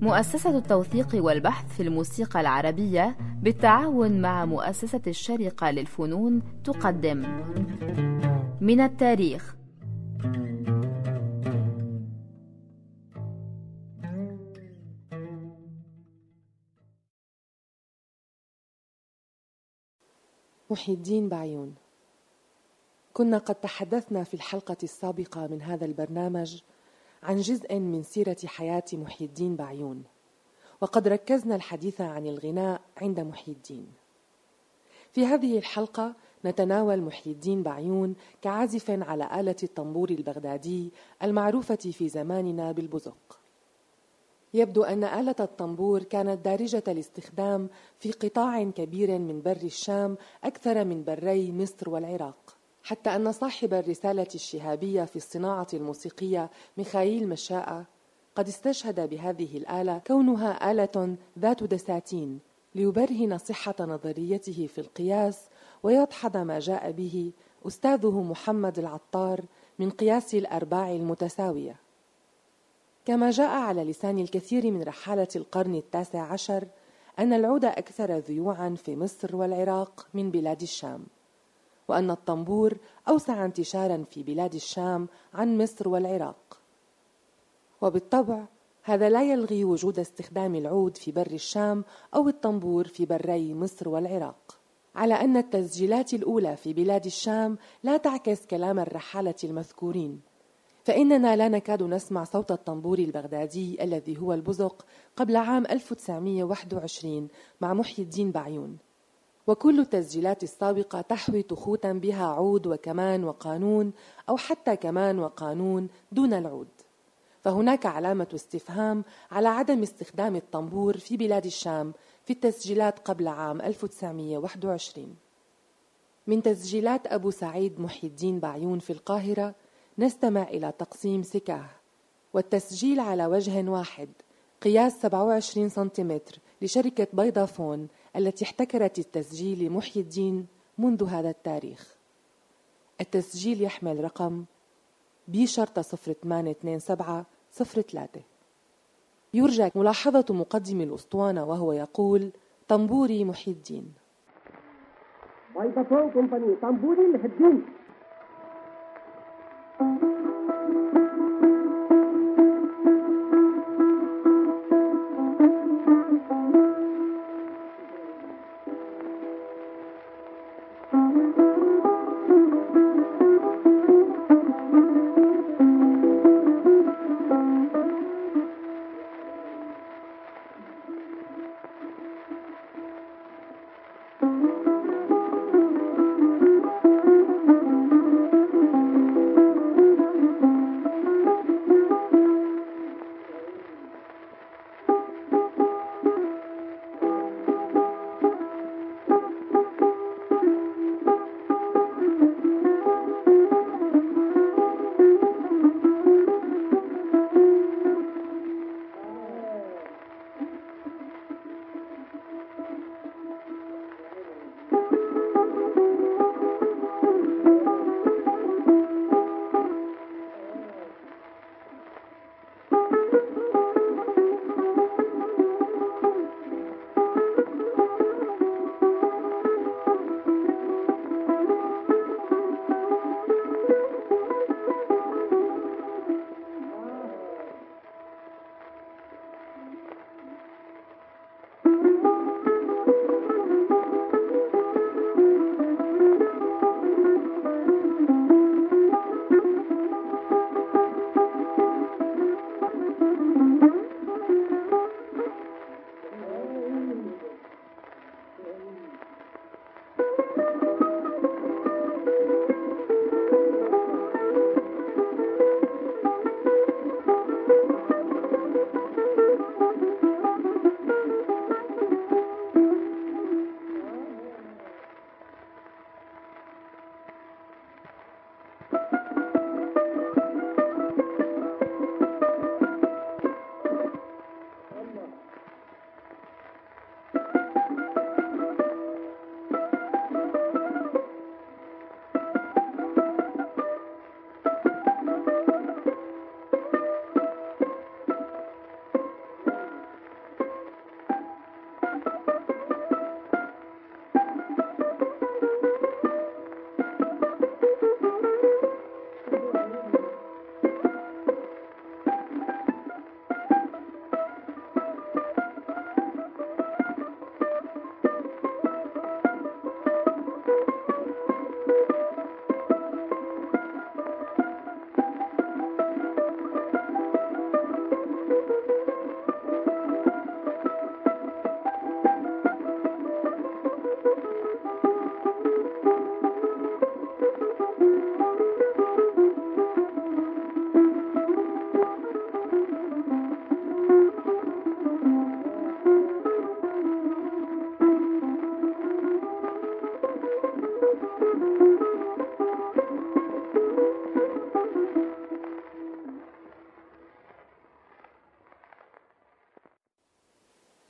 مؤسسة التوثيق والبحث في الموسيقى العربية بالتعاون مع مؤسسة الشرقة للفنون تقدم. من التاريخ. محي الدين بعيون. كنا قد تحدثنا في الحلقة السابقة من هذا البرنامج عن جزء من سيرة حياة محي الدين بعيون. وقد ركزنا الحديث عن الغناء عند محي الدين. في هذه الحلقة نتناول محي الدين بعيون كعازف على آلة الطنبور البغدادي المعروفة في زماننا بالبزق. يبدو أن آلة الطنبور كانت دارجة الاستخدام في قطاع كبير من بر الشام أكثر من بري مصر والعراق. حتى أن صاحب الرسالة الشهابية في الصناعة الموسيقية ميخائيل مشاء قد استشهد بهذه الآلة كونها آلة ذات دساتين ليبرهن صحة نظريته في القياس ويدحض ما جاء به أستاذه محمد العطار من قياس الأرباع المتساوية. كما جاء على لسان الكثير من رحالة القرن التاسع عشر أن العود أكثر ذيوعا في مصر والعراق من بلاد الشام. وأن الطنبور أوسع انتشارا في بلاد الشام عن مصر والعراق. وبالطبع هذا لا يلغي وجود استخدام العود في بر الشام أو الطنبور في بري مصر والعراق. على أن التسجيلات الأولى في بلاد الشام لا تعكس كلام الرحالة المذكورين. فإننا لا نكاد نسمع صوت الطنبور البغدادي الذي هو البزق قبل عام 1921 مع محي الدين بعيون. وكل التسجيلات السابقة تحوي تخوتا بها عود وكمان وقانون أو حتى كمان وقانون دون العود. فهناك علامة استفهام على عدم استخدام الطنبور في بلاد الشام في التسجيلات قبل عام 1921 من تسجيلات أبو سعيد محي الدين بعيون في القاهرة نستمع إلى تقسيم سكاه. والتسجيل على وجه واحد قياس 27 سنتيمتر لشركة بيضافون التي احتكرت التسجيل لمحي الدين منذ هذا التاريخ. التسجيل يحمل رقم بي شرطة صفر ثمانية اثنين سبعة صفر ثلاثة. يرجى ملاحظة مقدم الأسطوانة وهو يقول طنبوري محي الدين. طنبوري محي الدين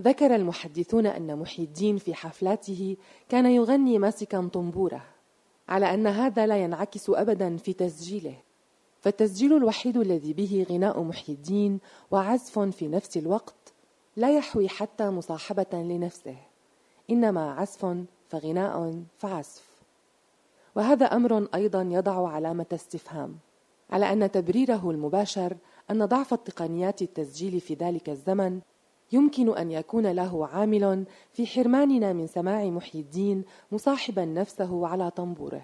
ذكر المحدثون أن محي الدين في حفلاته كان يغني ماسكا طنبورة على أن هذا لا ينعكس أبدا في تسجيله. فالتسجيل الوحيد الذي به غناء محي الدين وعزف في نفس الوقت لا يحوي حتى مصاحبة لنفسه إنما عزف فغناء فعزف. وهذا أمر أيضا يضع علامة استفهام على أن تبريره المباشر أن ضعف التقنيات التسجيل في ذلك الزمن يمكن أن يكون له عامل في حرماننا من سماع محي الدين مصاحبا نفسه على طنبوره.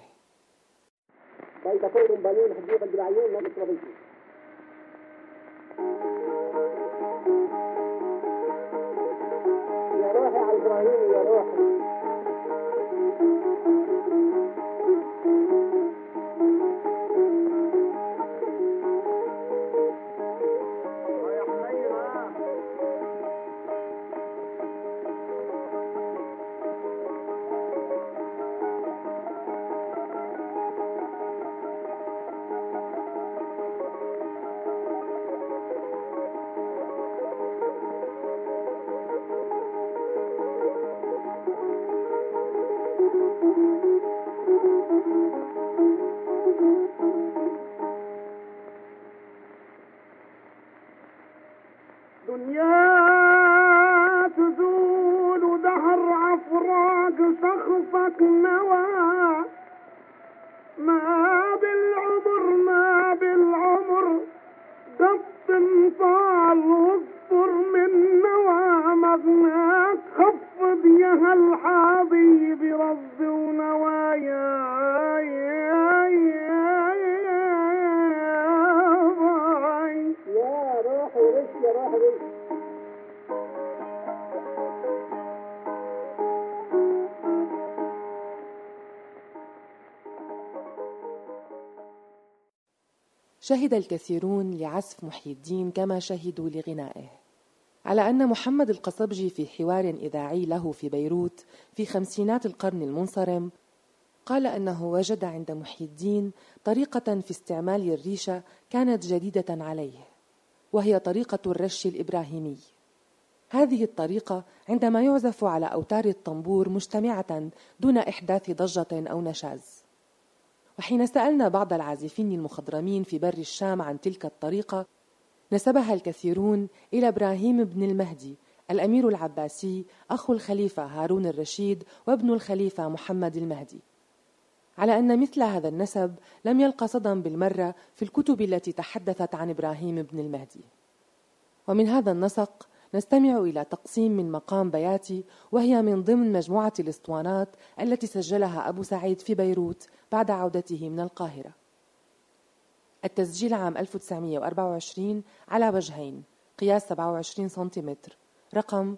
يا روحي على إبراهيم شهد الكثيرون لعزف محي الدين كما شهدوا لغنائه. على أن محمد القصبجي في حوار إذاعي له في بيروت في خمسينات القرن المنصرم قال أنه وجد عند محي الدين طريقة في استعمال الريشة كانت جديدة عليه وهي طريقة الرش الإبراهيمي. هذه الطريقة عندما يعزف على أوتار الطنبور مجتمعة دون إحداث ضجة أو نشاز. وحين سألنا بعض العازفين المخضرمين في بر الشام عن تلك الطريقة نسبها الكثيرون إلى إبراهيم بن المهدي الأمير العباسي أخو الخليفة هارون الرشيد وابن الخليفة محمد المهدي. على أن مثل هذا النسب لم يلقى صدى بالمرة في الكتب التي تحدثت عن إبراهيم بن المهدي. ومن هذا النسق نستمع إلى تقسيم من مقام بياتي وهي من ضمن مجموعة الاسطوانات التي سجلها أبو سعيد في بيروت بعد عودته من القاهرة. التسجيل عام 1924 على وجهين قياس 27 سنتيمتر. رقم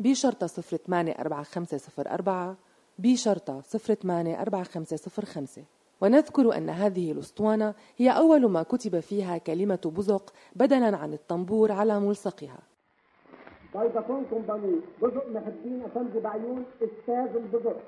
بي شرطة 084504 بي شرطة 084505 ونذكر أن هذه الأسطوانة هي أول ما كتب فيها كلمة بزق بدلا عن الطنبور على ملصقها. ضيفتون كومباني بزق محبين أفندي بعيون أستاذ البزق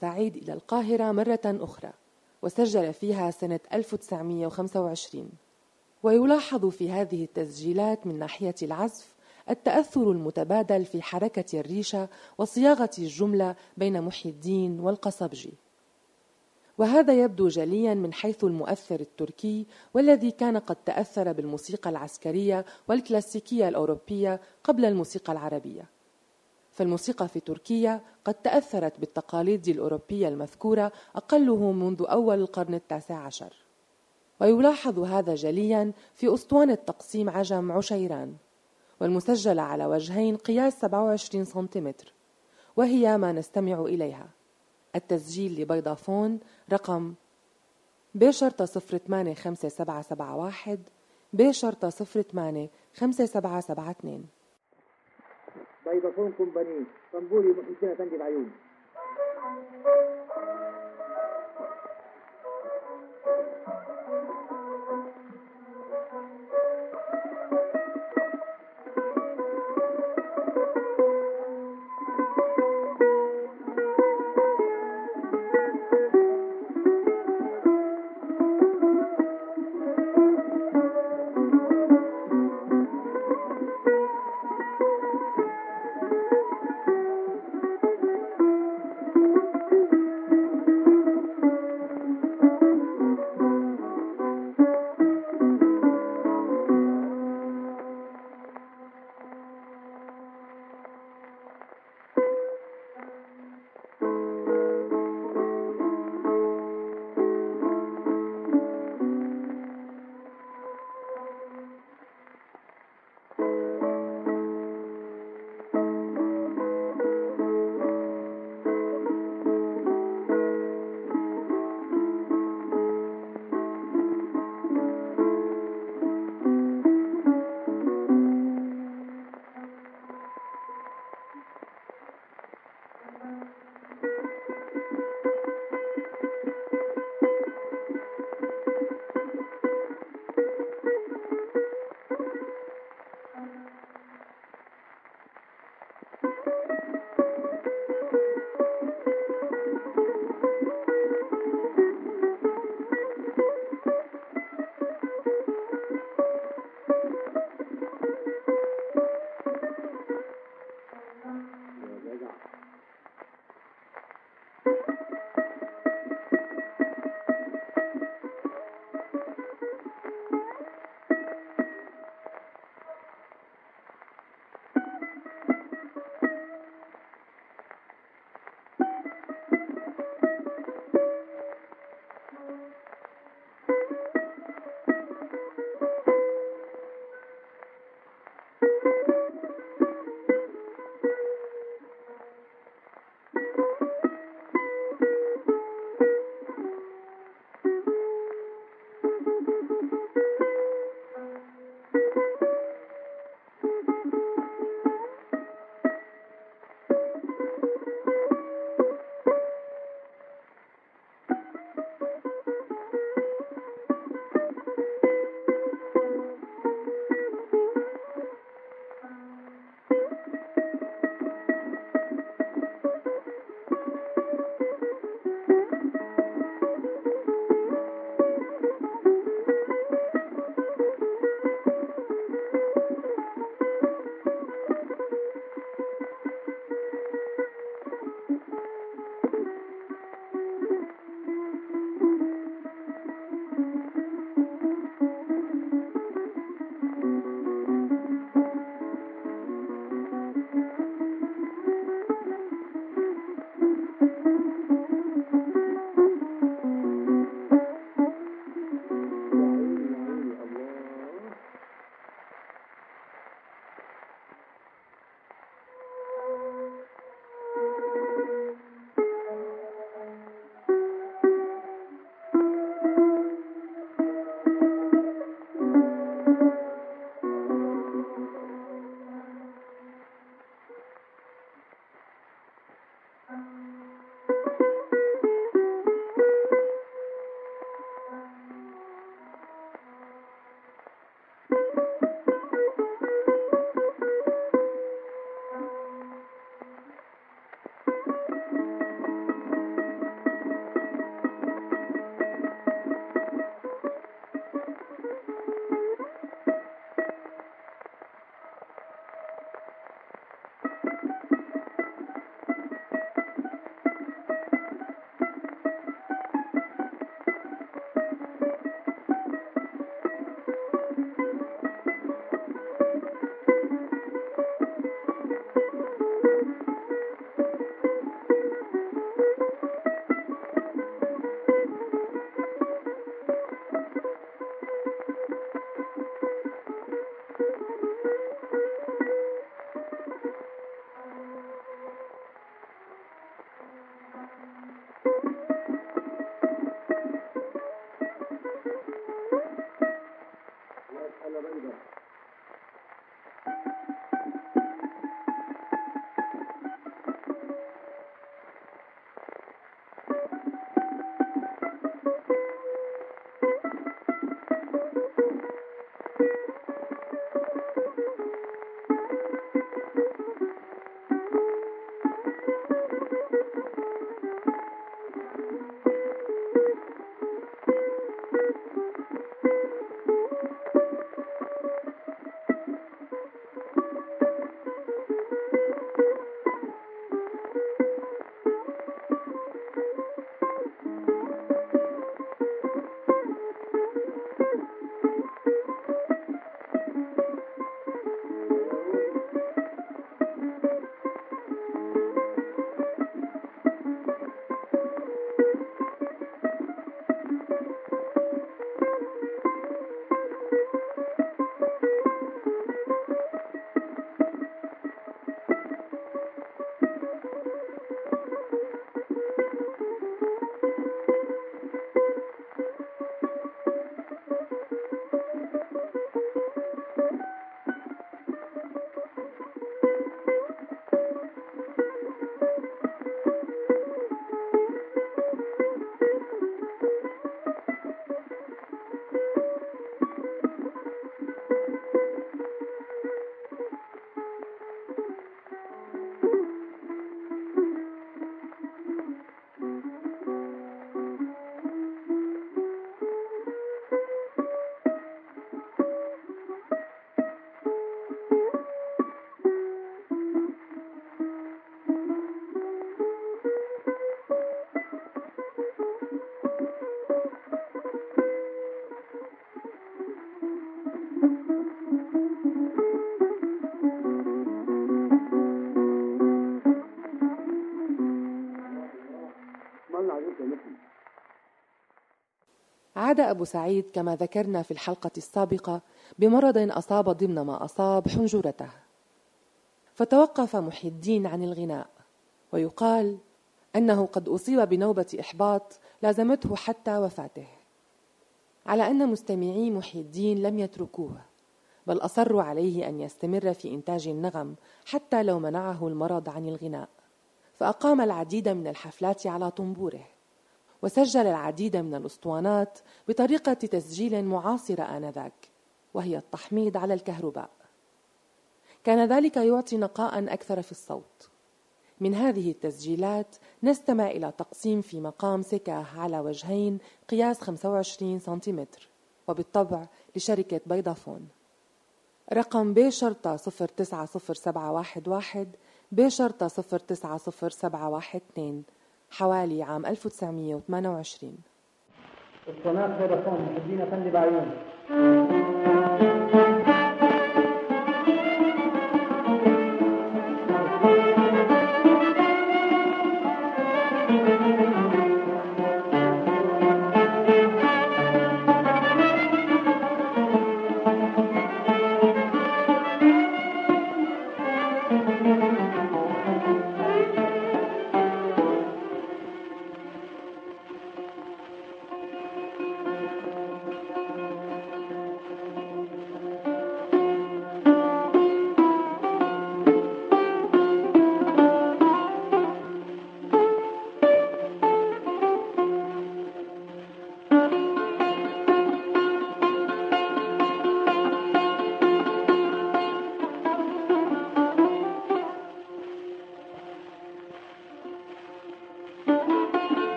سعيد إلى القاهرة مرة أخرى وسجل فيها سنة 1925 ويلاحظ في هذه التسجيلات من ناحية العزف التأثر المتبادل في حركة الريشة وصياغة الجملة بين محي الدين والقصبجي. وهذا يبدو جليا من حيث المؤثر التركي والذي كان قد تأثر بالموسيقى العسكرية والكلاسيكية الأوروبية قبل الموسيقى العربية. فالموسيقى في تركيا قد تأثرت بالتقاليد الأوروبية المذكورة أقله منذ أول القرن التاسع عشر. ويلاحظ هذا جليا في أسطوانة تقسيم عجم عشيران والمسجلة على وجهين قياس 27 سنتيمتر وهي ما نستمع إليها. التسجيل لبيضافون رقم ب شرطة صفر ثمانية خمسة سبعة سبعة واحد ب شرطة صفر ثمانية خمسة سبعة سبعة اثنين. فيضافون كومباني طنبوري محسنة تنجب عيون عاد أبو سعيد كما ذكرنا في الحلقة السابقة بمرض أصاب ضمن ما أصاب حنجرته. فتوقف محي الدين عن الغناء ويقال أنه قد أصيب بنوبة إحباط لازمته حتى وفاته. على أن مستمعي محي الدين لم يتركوه بل أصروا عليه أن يستمر في إنتاج النغم حتى لو منعه المرض عن الغناء فأقام العديد من الحفلات على طنبوره. وسجل العديد من الأسطوانات بطريقة تسجيل معاصرة آنذاك وهي التحميض على الكهرباء. كان ذلك يعطي نقاء أكثر في الصوت. من هذه التسجيلات نستمع إلى تقسيم في مقام سكاه على وجهين قياس 25 سنتيمتر وبالطبع لشركة بيضافون رقم ب شرطة 090711 ب شرطة 090712 حوالي عام 1928 الصناعة فودافون بعيون.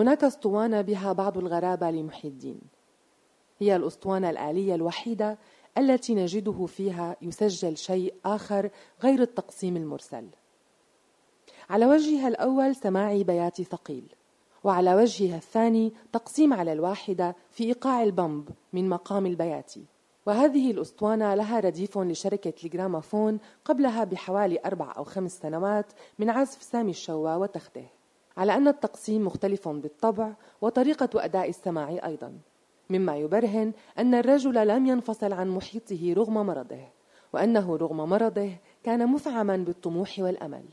هناك أسطوانة بها بعض الغرابة لمحي الدين هي الأسطوانة الآلية الوحيدة التي نجده فيها يسجل شيء آخر غير التقسيم المرسل. على وجهها الأول سماعي بياتي ثقيل وعلى وجهها الثاني تقسيم على الواحدة في إيقاع البمب من مقام البياتي. وهذه الأسطوانة لها رديف لشركة الجرامافون قبلها بحوالي أربع أو خمس سنوات من عزف سامي الشوا وتخته. على أن التقسيم مختلف بالطبع وطريقة أداء السماع أيضا. مما يبرهن أن الرجل لم ينفصل عن محيطه رغم مرضه وأنه رغم مرضه كان مفعما بالطموح والأمل.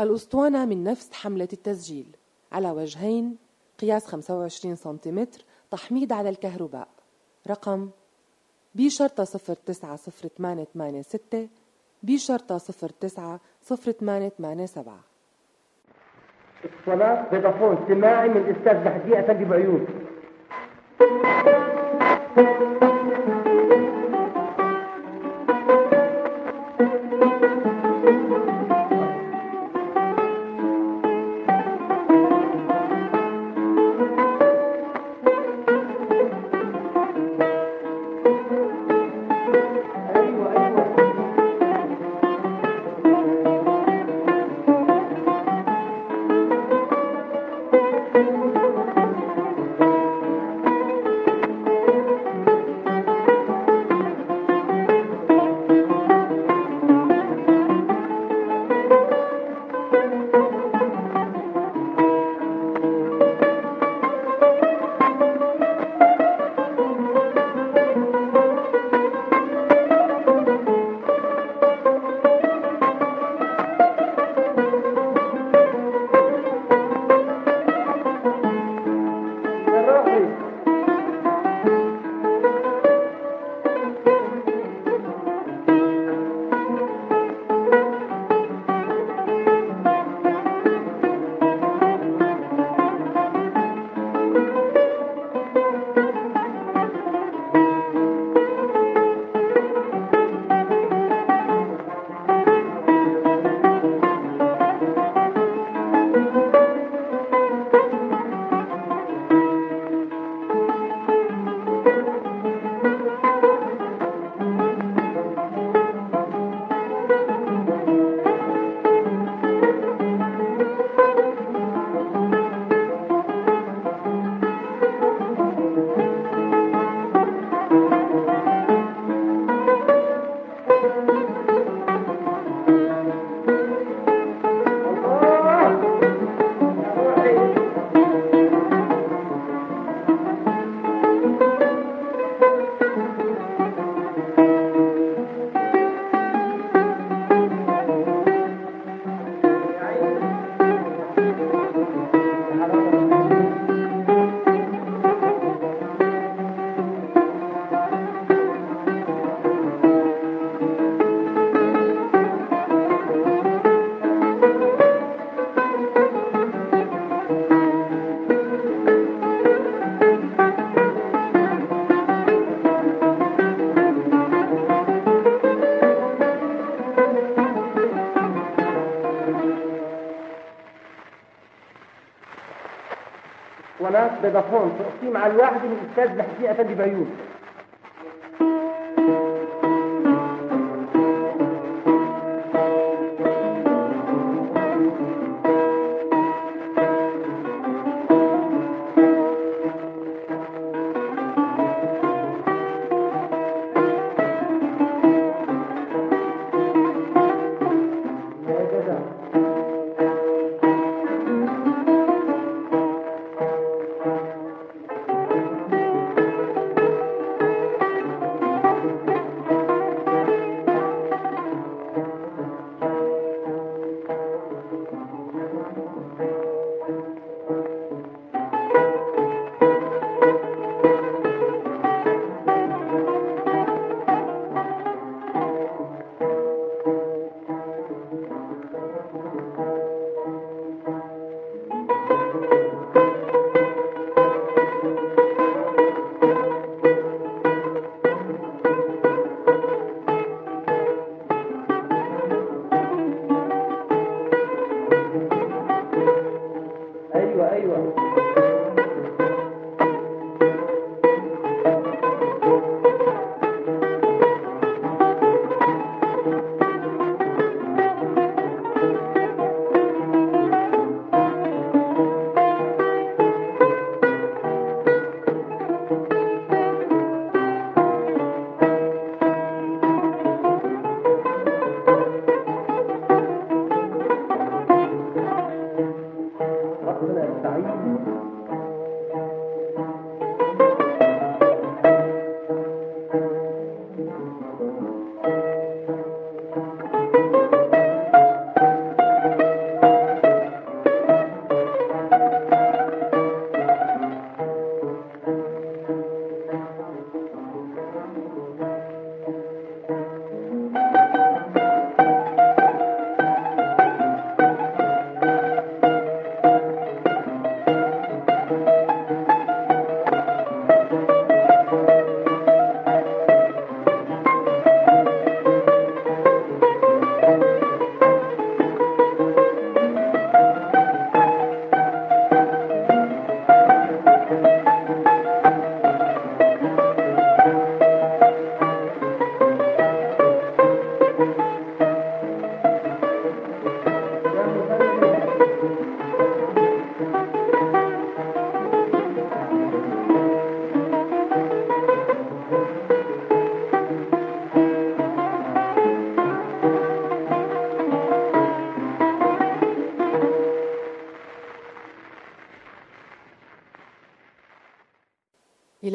الأسطوانة من نفس حملة التسجيل على وجهين قياس 25 سنتيمتر تحميض على الكهرباء. رقم بي شرطة 090886 بي شرطة 090887 الصلاة بيضافون سماعي من الأستاذ بحديقة تجيب بعيون. فودافون تقسيم على الواحد من الأستاذ بهدي أفندي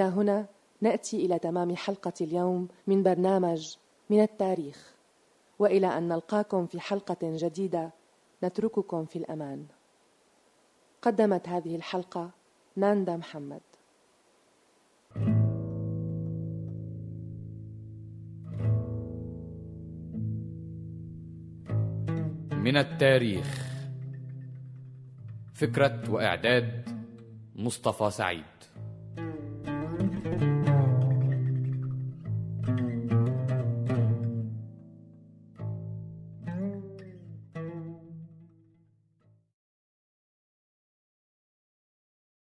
إلى هنا نأتي إلى تمام حلقة اليوم من برنامج من التاريخ. وإلى أن نلقاكم في حلقة جديدة نترككم في الأمان. قدمت هذه الحلقة ناندا محمد. من التاريخ. فكرة وإعداد مصطفى سعيد.